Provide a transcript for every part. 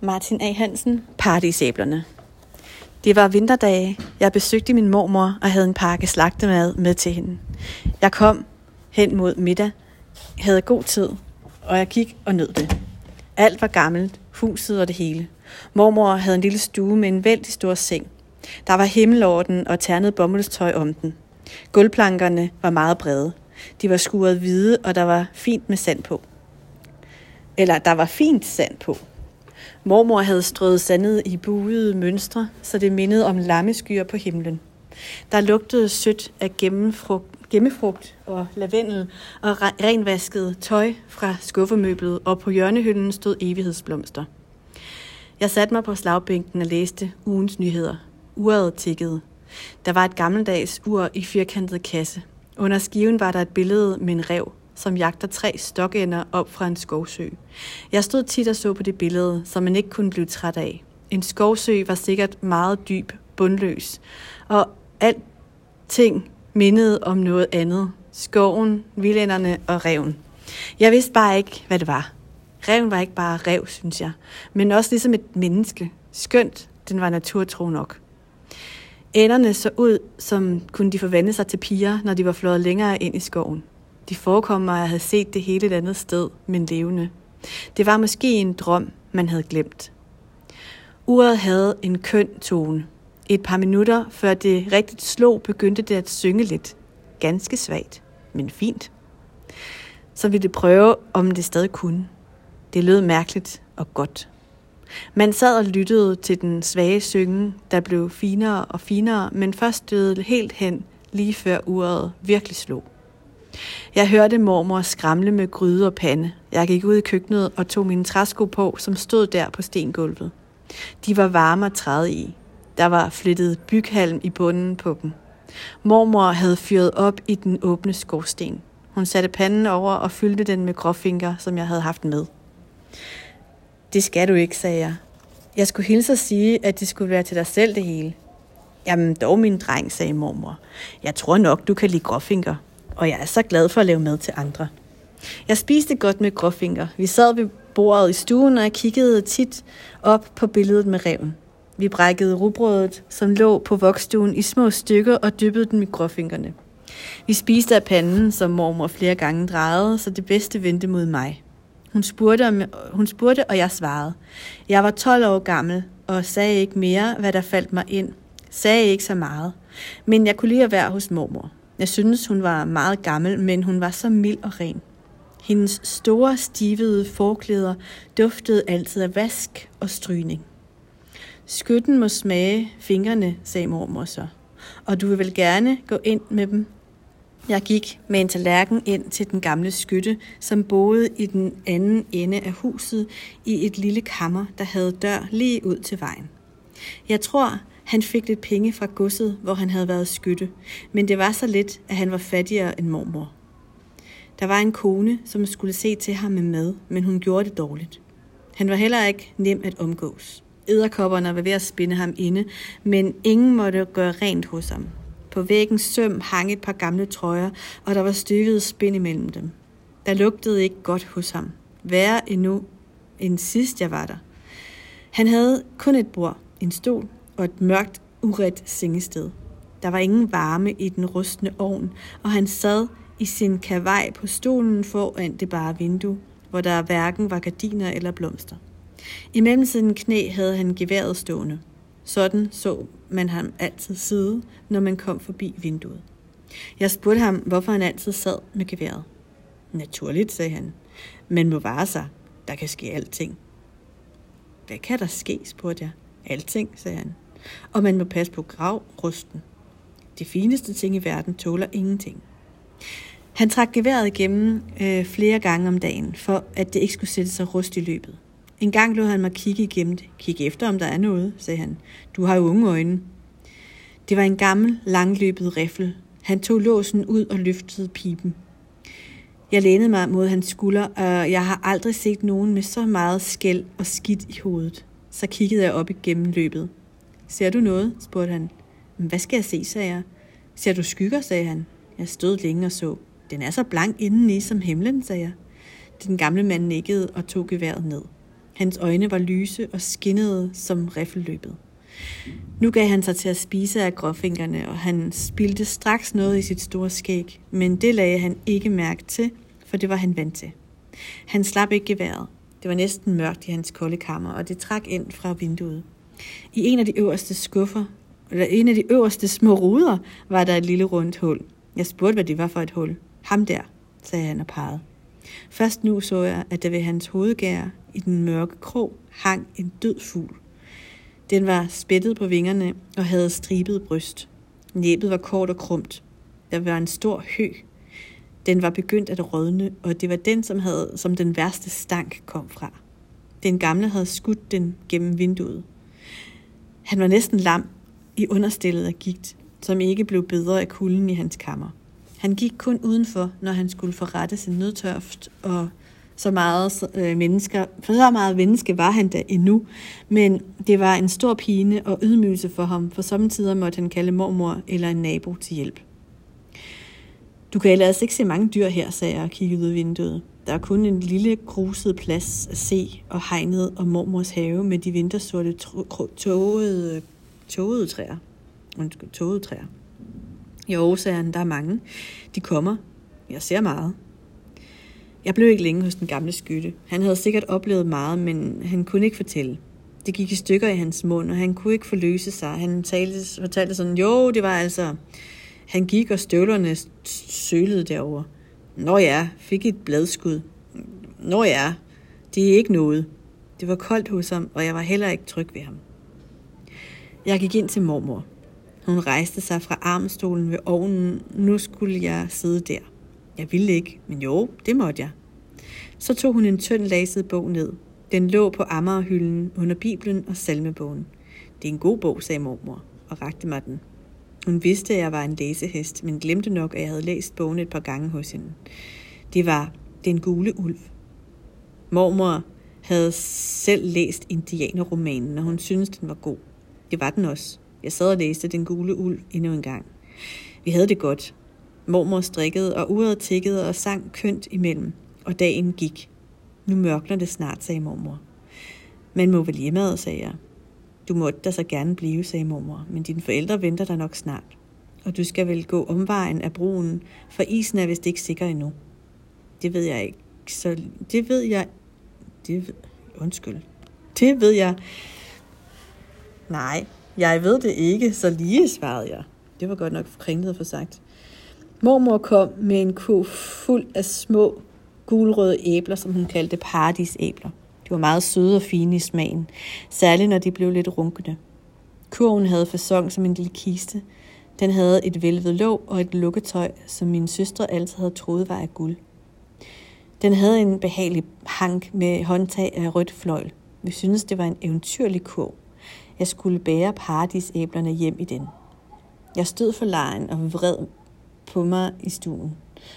Martin A. Hansen, Paradisæblerne. Det var vinterdage. Jeg besøgte min mormor og havde en pakke slagtemad med til hende. Jeg kom hen mod middag, havde god tid, og jeg gik og nød det. Alt var gammelt, huset og det hele. Mormor havde en lille stue med en vældig stor seng. Der var himmel over den og ternet bomuldstøj om den. Gulvplankerne var meget brede. De var skuret hvide, og der var fint med sand på. Eller der var fint sand på. Mormor havde strøget sandet i buede mønstre, så det mindede om lammeskyer på himlen. Der lugtede sødt af gemmefrugt, gemmefrugt og lavendel og renvasket tøj fra skuffemøblet, og på hjørnehylden stod evighedsblomster. Jeg satte mig på slagbænken og læste ugens nyheder. Uret tikkede. Der var et gammeldags ur i firkantet kasse. Under skiven var der et billede med en rev som jagter tre stokender op fra en skovsø. Jeg stod tit og så på det billede, som man ikke kunne blive træt af. En skovsø var sikkert meget dyb, bundløs, og alting mindede om noget andet. Skoven, vildænderne og reven. Jeg vidste bare ikke, hvad det var. Reven var ikke bare rev, synes jeg, men også ligesom et menneske. Skønt, den var naturtro nok. Ænderne så ud, som kunne de forvandle sig til piger, når de var flået længere ind i skoven. De forekom mig at have set det hele et andet sted, men levende. Det var måske en drøm, man havde glemt. Uret havde en køn tone. Et par minutter før det rigtigt slog, begyndte det at synge lidt. Ganske svagt, men fint. Så ville det prøve, om det stadig kunne. Det lød mærkeligt og godt. Man sad og lyttede til den svage synge, der blev finere og finere, men først døde helt hen, lige før uret virkelig slog. Jeg hørte mormor skramle med gryde og pande. Jeg gik ud i køkkenet og tog mine træsko på, som stod der på stengulvet. De var varme og træde i. Der var flyttet byghalm i bunden på dem. Mormor havde fyret op i den åbne skorsten. Hun satte panden over og fyldte den med gråfinger, som jeg havde haft med. Det skal du ikke, sagde jeg. Jeg skulle hilse og sige, at det skulle være til dig selv det hele. Jamen dog, min dreng, sagde mormor. Jeg tror nok, du kan lide gråfinger og jeg er så glad for at lave mad til andre. Jeg spiste godt med gråfinger. Vi sad ved bordet i stuen, og jeg kiggede tit op på billedet med reven. Vi brækkede rugbrødet, som lå på vokstuen i små stykker og dyppede den med gråfingerne. Vi spiste af panden, som mormor flere gange drejede, så det bedste vendte mod mig. Hun spurgte, om, hun spurgte, og jeg svarede. Jeg var 12 år gammel og sagde ikke mere, hvad der faldt mig ind. Sagde ikke så meget. Men jeg kunne lide at være hos mormor. Jeg synes, hun var meget gammel, men hun var så mild og ren. Hendes store, stivede forklæder duftede altid af vask og strygning. Skytten må smage fingrene, sagde mormor så. Og du vil vel gerne gå ind med dem? Jeg gik med en tallerken ind til den gamle skytte, som boede i den anden ende af huset i et lille kammer, der havde dør lige ud til vejen. Jeg tror, han fik lidt penge fra godset, hvor han havde været skytte, men det var så lidt, at han var fattigere end mormor. Der var en kone, som skulle se til ham med mad, men hun gjorde det dårligt. Han var heller ikke nem at omgås. Æderkopperne var ved at spinde ham inde, men ingen måtte gøre rent hos ham. På væggens søm hang et par gamle trøjer, og der var stykket spind imellem dem. Der lugtede ikke godt hos ham. Værre endnu end sidst jeg var der. Han havde kun et bord, en stol og et mørkt, uret sengested. Der var ingen varme i den rustne ovn, og han sad i sin kavaj på stolen foran det bare vindue, hvor der hverken var gardiner eller blomster. Imellem mellemtiden knæ havde han geværet stående. Sådan så man ham altid sidde, når man kom forbi vinduet. Jeg spurgte ham, hvorfor han altid sad med geværet. Naturligt, sagde han. Man må vare sig. Der kan ske alting. Hvad kan der ske, spurgte jeg. Alting, sagde han og man må passe på gravrusten. De fineste ting i verden tåler ingenting. Han trak geværet igennem øh, flere gange om dagen, for at det ikke skulle sætte sig rust i løbet. En gang lod han mig kigge igennem det. Kig efter, om der er noget, sagde han. Du har jo unge øjne. Det var en gammel, langløbet riffel. Han tog låsen ud og løftede pipen. Jeg lænede mig mod hans skulder, og jeg har aldrig set nogen med så meget skæld og skidt i hovedet. Så kiggede jeg op igennem løbet. Ser du noget? spurgte han. Hvad skal jeg se, sagde jeg. Ser du skygger, sagde han. Jeg stod længe og så. Den er så blank indeni som himlen, sagde jeg. Den gamle mand nikkede og tog geværet ned. Hans øjne var lyse og skinnede som riffelløbet. Nu gav han sig til at spise af gråfingerne, og han spildte straks noget i sit store skæg, men det lagde han ikke mærke til, for det var han vant til. Han slap ikke geværet. Det var næsten mørkt i hans kolde kammer, og det trak ind fra vinduet. I en af de øverste skuffer, eller en af de øverste små ruder, var der et lille rundt hul. Jeg spurgte, hvad det var for et hul. Ham der, sagde han og pegede. Først nu så jeg, at der ved hans hovedgær i den mørke krog hang en død fugl. Den var spættet på vingerne og havde stribet bryst. Næbet var kort og krumt. Der var en stor hø. Den var begyndt at rådne, og det var den, som, havde, som den værste stank kom fra. Den gamle havde skudt den gennem vinduet. Han var næsten lam i understillet af gigt, som ikke blev bedre af kulden i hans kammer. Han gik kun udenfor, når han skulle forrette sin nødtørft, og så meget øh, mennesker, for så meget menneske var han da endnu, men det var en stor pine og ydmygelse for ham, for samtidig måtte han kalde mormor eller en nabo til hjælp. Du kan ellers ikke se mange dyr her, sagde jeg og kiggede ud af vinduet. Der er kun en lille gruset plads at se og hegnet og mormors have med de vintersorte tågede, tågede træer. Undskyld, tågede træer. I årsagerne, der er mange. De kommer. Jeg ser meget. Jeg blev ikke længe hos den gamle skytte. Han havde sikkert oplevet meget, men han kunne ikke fortælle. Det gik i stykker i hans mund, og han kunne ikke forløse sig. Han talte, fortalte sådan, jo, det var altså... Han gik, og støvlerne sølede derover. Nå ja, fik et bladskud. Nå ja, det er ikke noget. Det var koldt hos ham, og jeg var heller ikke tryg ved ham. Jeg gik ind til mormor. Hun rejste sig fra armstolen ved ovnen. Nu skulle jeg sidde der. Jeg ville ikke, men jo, det måtte jeg. Så tog hun en tynd laset bog ned. Den lå på ammerhylden under Bibelen og salmebogen. Det er en god bog, sagde mormor og rakte mig den. Hun vidste, at jeg var en læsehest, men glemte nok, at jeg havde læst bogen et par gange hos hende. Det var Den gule ulv. Mormor havde selv læst indianerromanen, og hun syntes, den var god. Det var den også. Jeg sad og læste Den gule ulv endnu en gang. Vi havde det godt. Mormor strikkede, og uret tikkede og sang kønt imellem, og dagen gik. Nu mørkner det snart, sagde mormor. Man må vel hjemad, sagde jeg. Du måtte da så gerne blive, sagde mormor, men dine forældre venter dig nok snart. Og du skal vel gå omvejen af broen, for isen er vist ikke sikker endnu. Det ved jeg ikke. Så det ved jeg... Det ved... Undskyld. Det ved jeg... Nej, jeg ved det ikke, så lige svarede jeg. Det var godt nok kringlet for sagt. Mormor kom med en ko fuld af små gulrøde æbler, som hun kaldte paradisæbler. De var meget søde og fine i smagen, særligt når de blev lidt runkende. Kurven havde fasong som en lille kiste. Den havde et velvet låg og et lukketøj, som min søstre altid havde troet var af guld. Den havde en behagelig hank med håndtag af rødt fløjl. Vi syntes, det var en eventyrlig kurv. Jeg skulle bære paradisæblerne hjem i den. Jeg stod for lejen og vred på mig i stuen,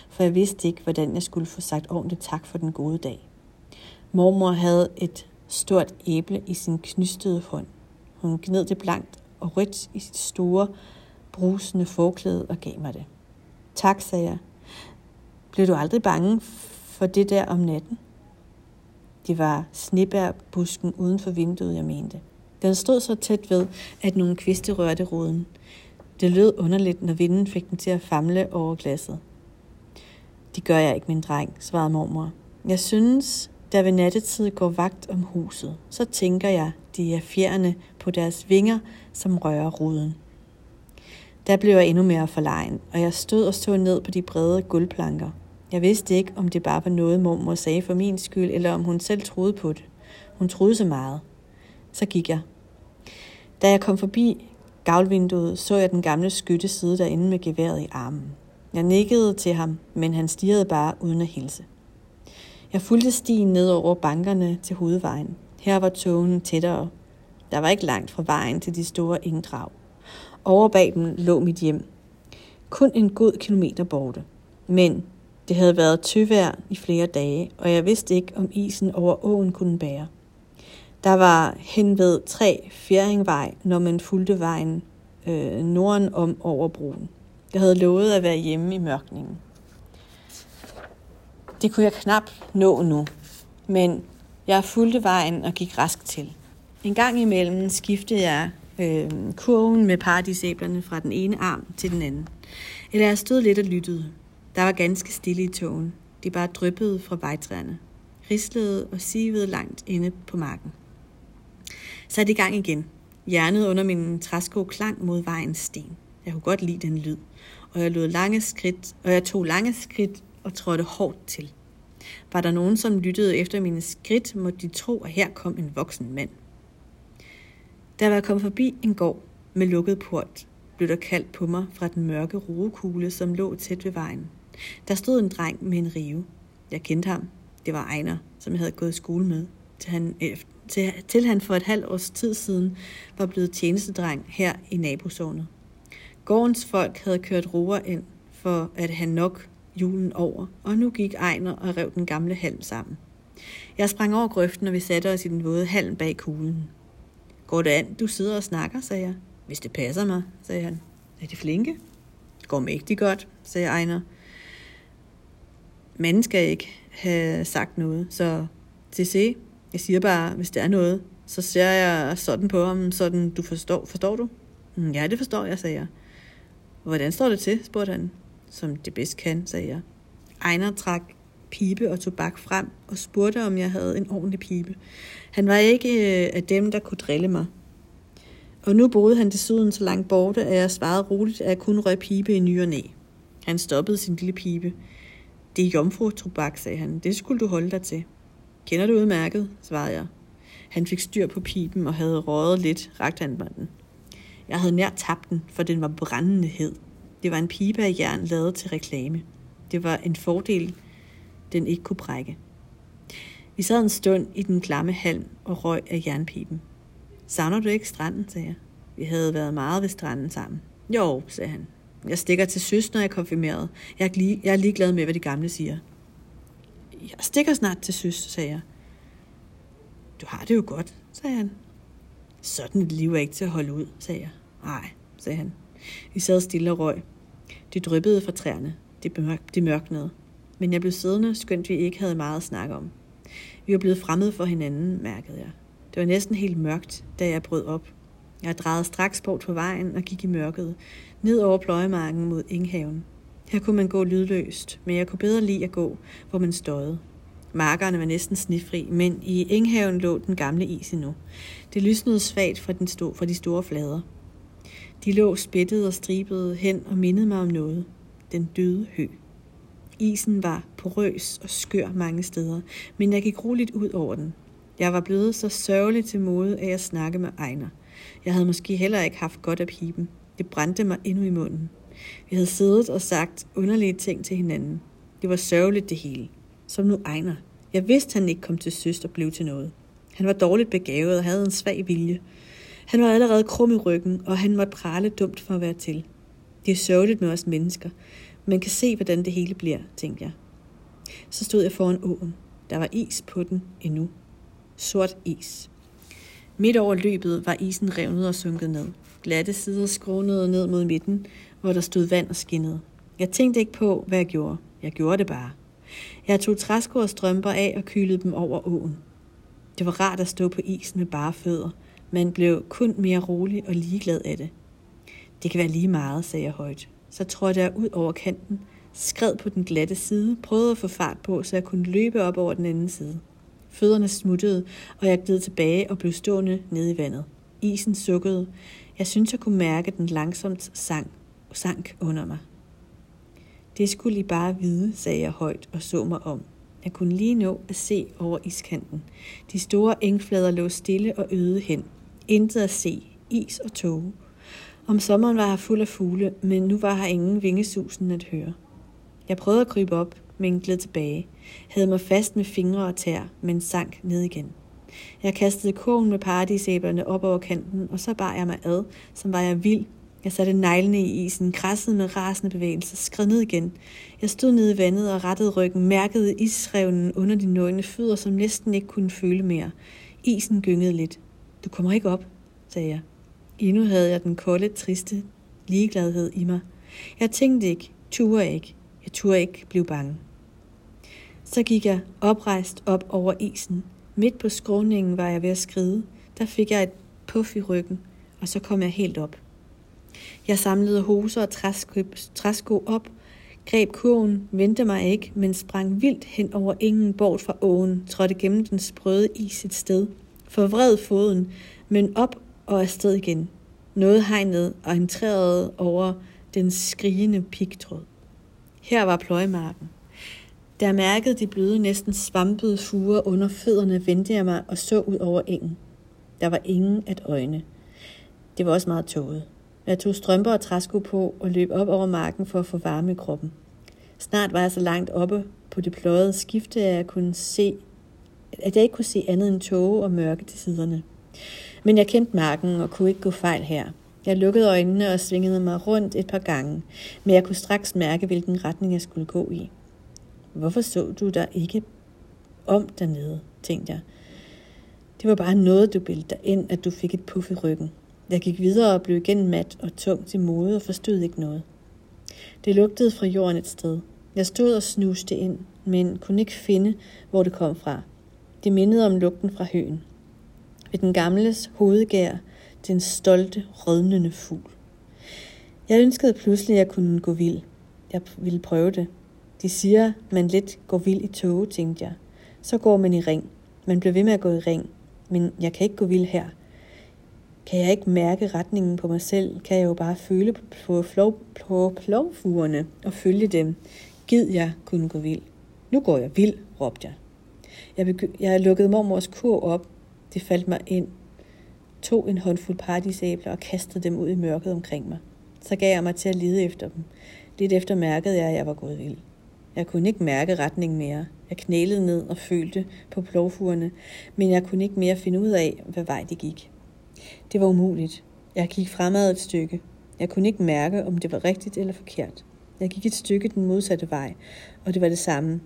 for jeg vidste ikke, hvordan jeg skulle få sagt ordentligt tak for den gode dag. Mormor havde et stort æble i sin knystede hånd. Hun gned det blankt og rødt i sit store, brusende forklæde og gav mig det. Tak, sagde jeg. Blev du aldrig bange for det der om natten? Det var snebærbusken uden for vinduet, jeg mente. Den stod så tæt ved, at nogle kviste rørte ruden. Det lød underligt, når vinden fik den til at famle over glasset. Det gør jeg ikke, min dreng, svarede mormor. Jeg synes, der ved nattetid går vagt om huset, så tænker jeg, de er fjerne på deres vinger, som rører ruden. Der blev jeg endnu mere forlegen, og jeg stod og så ned på de brede guldplanker. Jeg vidste ikke, om det bare var noget, mormor sagde for min skyld, eller om hun selv troede på det. Hun troede så meget. Så gik jeg. Da jeg kom forbi gavlvinduet, så jeg den gamle skytte sidde derinde med geværet i armen. Jeg nikkede til ham, men han stirrede bare uden at hilse. Jeg fulgte stien ned over bankerne til hovedvejen. Her var togen tættere. Der var ikke langt fra vejen til de store engdrag. Over bag dem lå mit hjem. Kun en god kilometer borte. Men det havde været tøvær i flere dage, og jeg vidste ikke, om isen over åen kunne bære. Der var hen ved tre Fjæringvej, når man fulgte vejen øh, norden om over broen. Jeg havde lovet at være hjemme i mørkningen. Det kunne jeg knap nå nu, men Jeg fulgte vejen og gik rask til. En gang imellem skiftede jeg øh, kurven med paradisæblerne fra den ene arm til den anden. Eller jeg stod lidt og lyttede. Der var ganske stille i togen. De bare dryppede fra vejtræerne. Rislede og sivede langt inde på marken. Så i gang igen. Hjernet under min træsko klang mod vejens sten. Jeg kunne godt lide den lyd, og jeg lod lange skridt, og jeg tog lange skridt og trådte hårdt til. Var der nogen, som lyttede efter mine skridt, måtte de tro, at her kom en voksen mand. Da jeg var kommet forbi en gård med lukket port, blev der kaldt på mig fra den mørke roekugle, som lå tæt ved vejen. Der stod en dreng med en rive. Jeg kendte ham. Det var Ejner, som jeg havde gået i skole med, til han, øh, til, til han for et halvt års tid siden var blevet tjenestedreng her i nabosovnet. Gårdens folk havde kørt roer ind for at han nok julen over, og nu gik Ejner og rev den gamle halm sammen. Jeg sprang over grøften, og vi satte os i den våde halm bag kuglen. Går det an, du sidder og snakker, sagde jeg. Hvis det passer mig, sagde han. Er de flinke? Går mægtigt godt, sagde Ejner. Manden skal ikke have sagt noget, så til se. Jeg siger bare, hvis der er noget, så ser jeg sådan på ham, sådan du forstår. Forstår du? Mm, ja, det forstår jeg, sagde jeg. Hvordan står det til, spurgte han. Som det bedst kan, sagde jeg. Ejner trak pibe og tobak frem og spurgte, om jeg havde en ordentlig pibe. Han var ikke øh, af dem, der kunne drille mig. Og nu boede han desuden så langt borte, at jeg svarede roligt, at jeg kun røg pibe i ny og næ. Han stoppede sin lille pibe. Det er jomfru-tobak, sagde han. Det skulle du holde dig til. Kender du udmærket, svarede jeg. Han fik styr på pipen og havde røget lidt, rakte han mig den. Jeg havde nær tabt den, for den var brændende hed. Det var en pibe af jern lavet til reklame. Det var en fordel, den ikke kunne brække. Vi sad en stund i den klamme halm og røg af jernpipen. Savner du ikke stranden, sagde jeg. Vi havde været meget ved stranden sammen. Jo, sagde han. Jeg stikker til søs, når jeg er konfirmeret. Jeg er, lige, jeg er ligeglad med, hvad de gamle siger. Jeg stikker snart til søs, sagde jeg. Du har det jo godt, sagde han. Sådan et liv er ikke til at holde ud, sagde jeg. Nej, sagde han. Vi sad stille og røg. Det dryppede fra træerne. Det, det mørknede. Men jeg blev siddende, skønt vi ikke havde meget at snakke om. Vi var blevet fremmede for hinanden, mærkede jeg. Det var næsten helt mørkt, da jeg brød op. Jeg drejede straks bort på vejen og gik i mørket, ned over pløjemarken mod Inghaven. Her kunne man gå lydløst, men jeg kunne bedre lide at gå, hvor man støjede. Markerne var næsten snifri, men i Inghaven lå den gamle is endnu. Det lysnede svagt fra, den sto- fra de store flader. De lå spættet og stribet hen og mindede mig om noget. Den døde hø. Isen var porøs og skør mange steder, men jeg gik roligt ud over den. Jeg var blevet så sørgelig til mode af at snakke med Ejner. Jeg havde måske heller ikke haft godt af piben. Det brændte mig endnu i munden. Vi havde siddet og sagt underlige ting til hinanden. Det var sørgeligt det hele. Som nu Ejner. Jeg vidste, han ikke kom til søst og blev til noget. Han var dårligt begavet og havde en svag vilje. Han var allerede krum i ryggen, og han måtte prale dumt for at være til. Det er sørgeligt med os mennesker. Man kan se, hvordan det hele bliver, tænkte jeg. Så stod jeg foran åen. Der var is på den endnu. Sort is. Midt over løbet var isen revnet og sunket ned. Glatte sider skrånede ned mod midten, hvor der stod vand og skinnede. Jeg tænkte ikke på, hvad jeg gjorde. Jeg gjorde det bare. Jeg tog træsko og strømper af og kylede dem over åen. Det var rart at stå på isen med bare fødder. Man blev kun mere rolig og ligeglad af det. Det kan være lige meget, sagde jeg højt. Så trådte jeg ud over kanten, skred på den glatte side, prøvede at få fart på, så jeg kunne løbe op over den anden side. Fødderne smuttede, og jeg gled tilbage og blev stående nede i vandet. Isen sukkede. Jeg syntes, jeg kunne mærke, at den langsomt sang, sank under mig. Det skulle I bare vide, sagde jeg højt og så mig om. Jeg kunne lige nå at se over iskanten. De store engflader lå stille og øde hen. Intet at se. Is og tåge. Om sommeren var her fuld af fugle, men nu var her ingen vingesusen at høre. Jeg prøvede at krybe op, men gled tilbage. Havde mig fast med fingre og tær, men sank ned igen. Jeg kastede kogen med paradisæblerne op over kanten, og så bar jeg mig ad, som var jeg vild. Jeg satte neglene i isen, krassede med rasende bevægelser, skred ned igen. Jeg stod nede i vandet og rettede ryggen, mærkede isrevnen under de nøgne fødder, som næsten ikke kunne føle mere. Isen gyngede lidt. Du kommer ikke op, sagde jeg. Endnu havde jeg den kolde, triste ligegladhed i mig. Jeg tænkte ikke, turde ikke. Jeg turde ikke blive bange. Så gik jeg oprejst op over isen, Midt på skråningen var jeg ved at skride. Der fik jeg et puff i ryggen, og så kom jeg helt op. Jeg samlede hoser og træsko op, greb kurven, vendte mig ikke, men sprang vildt hen over ingen bort fra åen, trådte gennem den sprøde is et sted, forvred foden, men op og afsted igen. Noget hegnet og entrerede over den skrigende pigtråd. Her var pløjemarken. Da jeg mærkede de bløde, næsten svampede fuger under fødderne, vendte jeg mig og så ud over engen. Der var ingen at øjne. Det var også meget tåget. Jeg tog strømper og træsko på og løb op over marken for at få varme i kroppen. Snart var jeg så langt oppe på det pløjede skifte, at jeg, kunne se, at jeg ikke kunne se andet end tåge og mørke til siderne. Men jeg kendte marken og kunne ikke gå fejl her. Jeg lukkede øjnene og svingede mig rundt et par gange, men jeg kunne straks mærke, hvilken retning jeg skulle gå i. Hvorfor så du der ikke om dernede, tænkte jeg. Det var bare noget, du bildte dig ind, at du fik et puff i ryggen. Jeg gik videre og blev igen mat og tung til mode og forstod ikke noget. Det lugtede fra jorden et sted. Jeg stod og snuste ind, men kunne ikke finde, hvor det kom fra. Det mindede om lugten fra høen. Ved den gamles hovedgær, den stolte, rødnende fugl. Jeg ønskede pludselig, at jeg kunne gå vild. Jeg ville prøve det. De siger, man let går vild i tåge, tænkte jeg. Så går man i ring. Man bliver ved med at gå i ring. Men jeg kan ikke gå vild her. Kan jeg ikke mærke retningen på mig selv, kan jeg jo bare føle på, på, flov, på plovfugerne og følge dem. Gid jeg kunne gå vild. Nu går jeg vild, råbte jeg. Jeg, begy- jeg lukkede mormors kur op. Det faldt mig ind. Tog en håndfuld paradisæbler og kastede dem ud i mørket omkring mig. Så gav jeg mig til at lede efter dem. Lidt efter mærkede jeg, at jeg var gået vild. Jeg kunne ikke mærke retningen mere. Jeg knælede ned og følte på plovfugerne, men jeg kunne ikke mere finde ud af, hvad vej de gik. Det var umuligt. Jeg gik fremad et stykke. Jeg kunne ikke mærke, om det var rigtigt eller forkert. Jeg gik et stykke den modsatte vej, og det var det samme.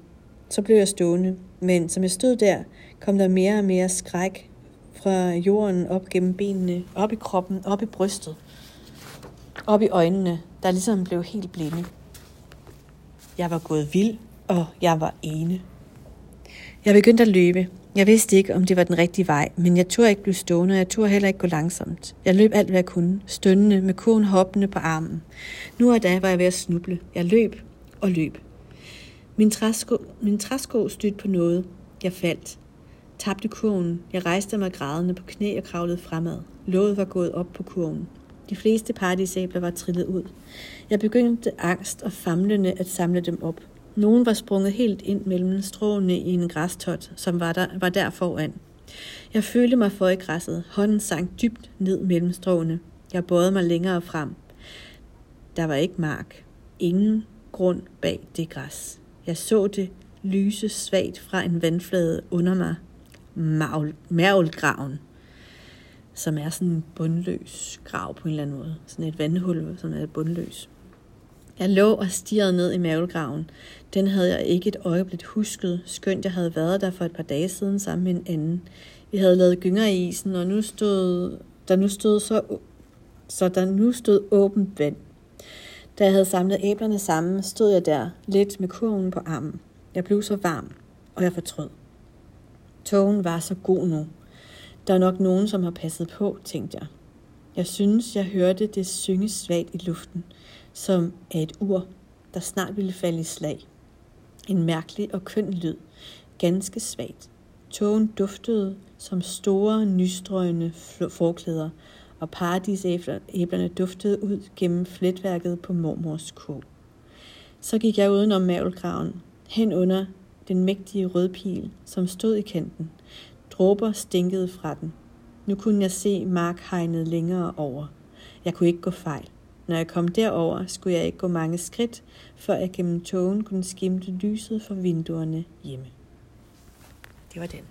Så blev jeg stående, men som jeg stod der, kom der mere og mere skræk fra jorden op gennem benene, op i kroppen, op i brystet, op i øjnene, der ligesom blev helt blinde. Jeg var gået vild, og jeg var ene. Jeg begyndte at løbe. Jeg vidste ikke, om det var den rigtige vej, men jeg turde ikke blive stående, og jeg turde heller ikke gå langsomt. Jeg løb alt, hvad jeg kunne, stønnende med kurven hoppende på armen. Nu og da var jeg ved at snuble. Jeg løb og løb. Min træsko, min træsko stødte på noget. Jeg faldt. Tabte kurven. Jeg rejste mig grædende på knæ og kravlede fremad. Låget var gået op på kurven. De fleste paradisæbler var trillet ud. Jeg begyndte angst og famlende at samle dem op. Nogen var sprunget helt ind mellem stråene i en græstot, som var der, var der foran. Jeg følte mig for i græsset. Hånden sank dybt ned mellem stråene. Jeg bøjede mig længere frem. Der var ikke mark. Ingen grund bag det græs. Jeg så det lyse svagt fra en vandflade under mig. Mærvelgraven som er sådan en bundløs grav på en eller anden måde. Sådan et vandhul, som er bundløs. Jeg lå og stirrede ned i mavelgraven. Den havde jeg ikke et øjeblik husket, skønt jeg havde været der for et par dage siden sammen med en anden. Vi havde lavet gynger i isen, og nu stod, der nu stod så, så der nu stod åbent vand. Da jeg havde samlet æblerne sammen, stod jeg der, lidt med kurven på armen. Jeg blev så varm, og jeg fortrød. Togen var så god nu. Der er nok nogen, som har passet på, tænkte jeg. Jeg synes, jeg hørte det synge svagt i luften, som af et ur, der snart ville falde i slag. En mærkelig og køn lyd, ganske svagt. Togen duftede som store, nystrøgende forklæder, og paradisæblerne duftede ud gennem fletværket på mormors kog. Så gik jeg udenom mavelgraven, hen under den mægtige rødpil, som stod i kanten. Dråber stinkede fra den. Nu kunne jeg se markhegnet længere over. Jeg kunne ikke gå fejl. Når jeg kom derover, skulle jeg ikke gå mange skridt, før jeg gennem togen kunne skimte lyset fra vinduerne hjemme. Det var den.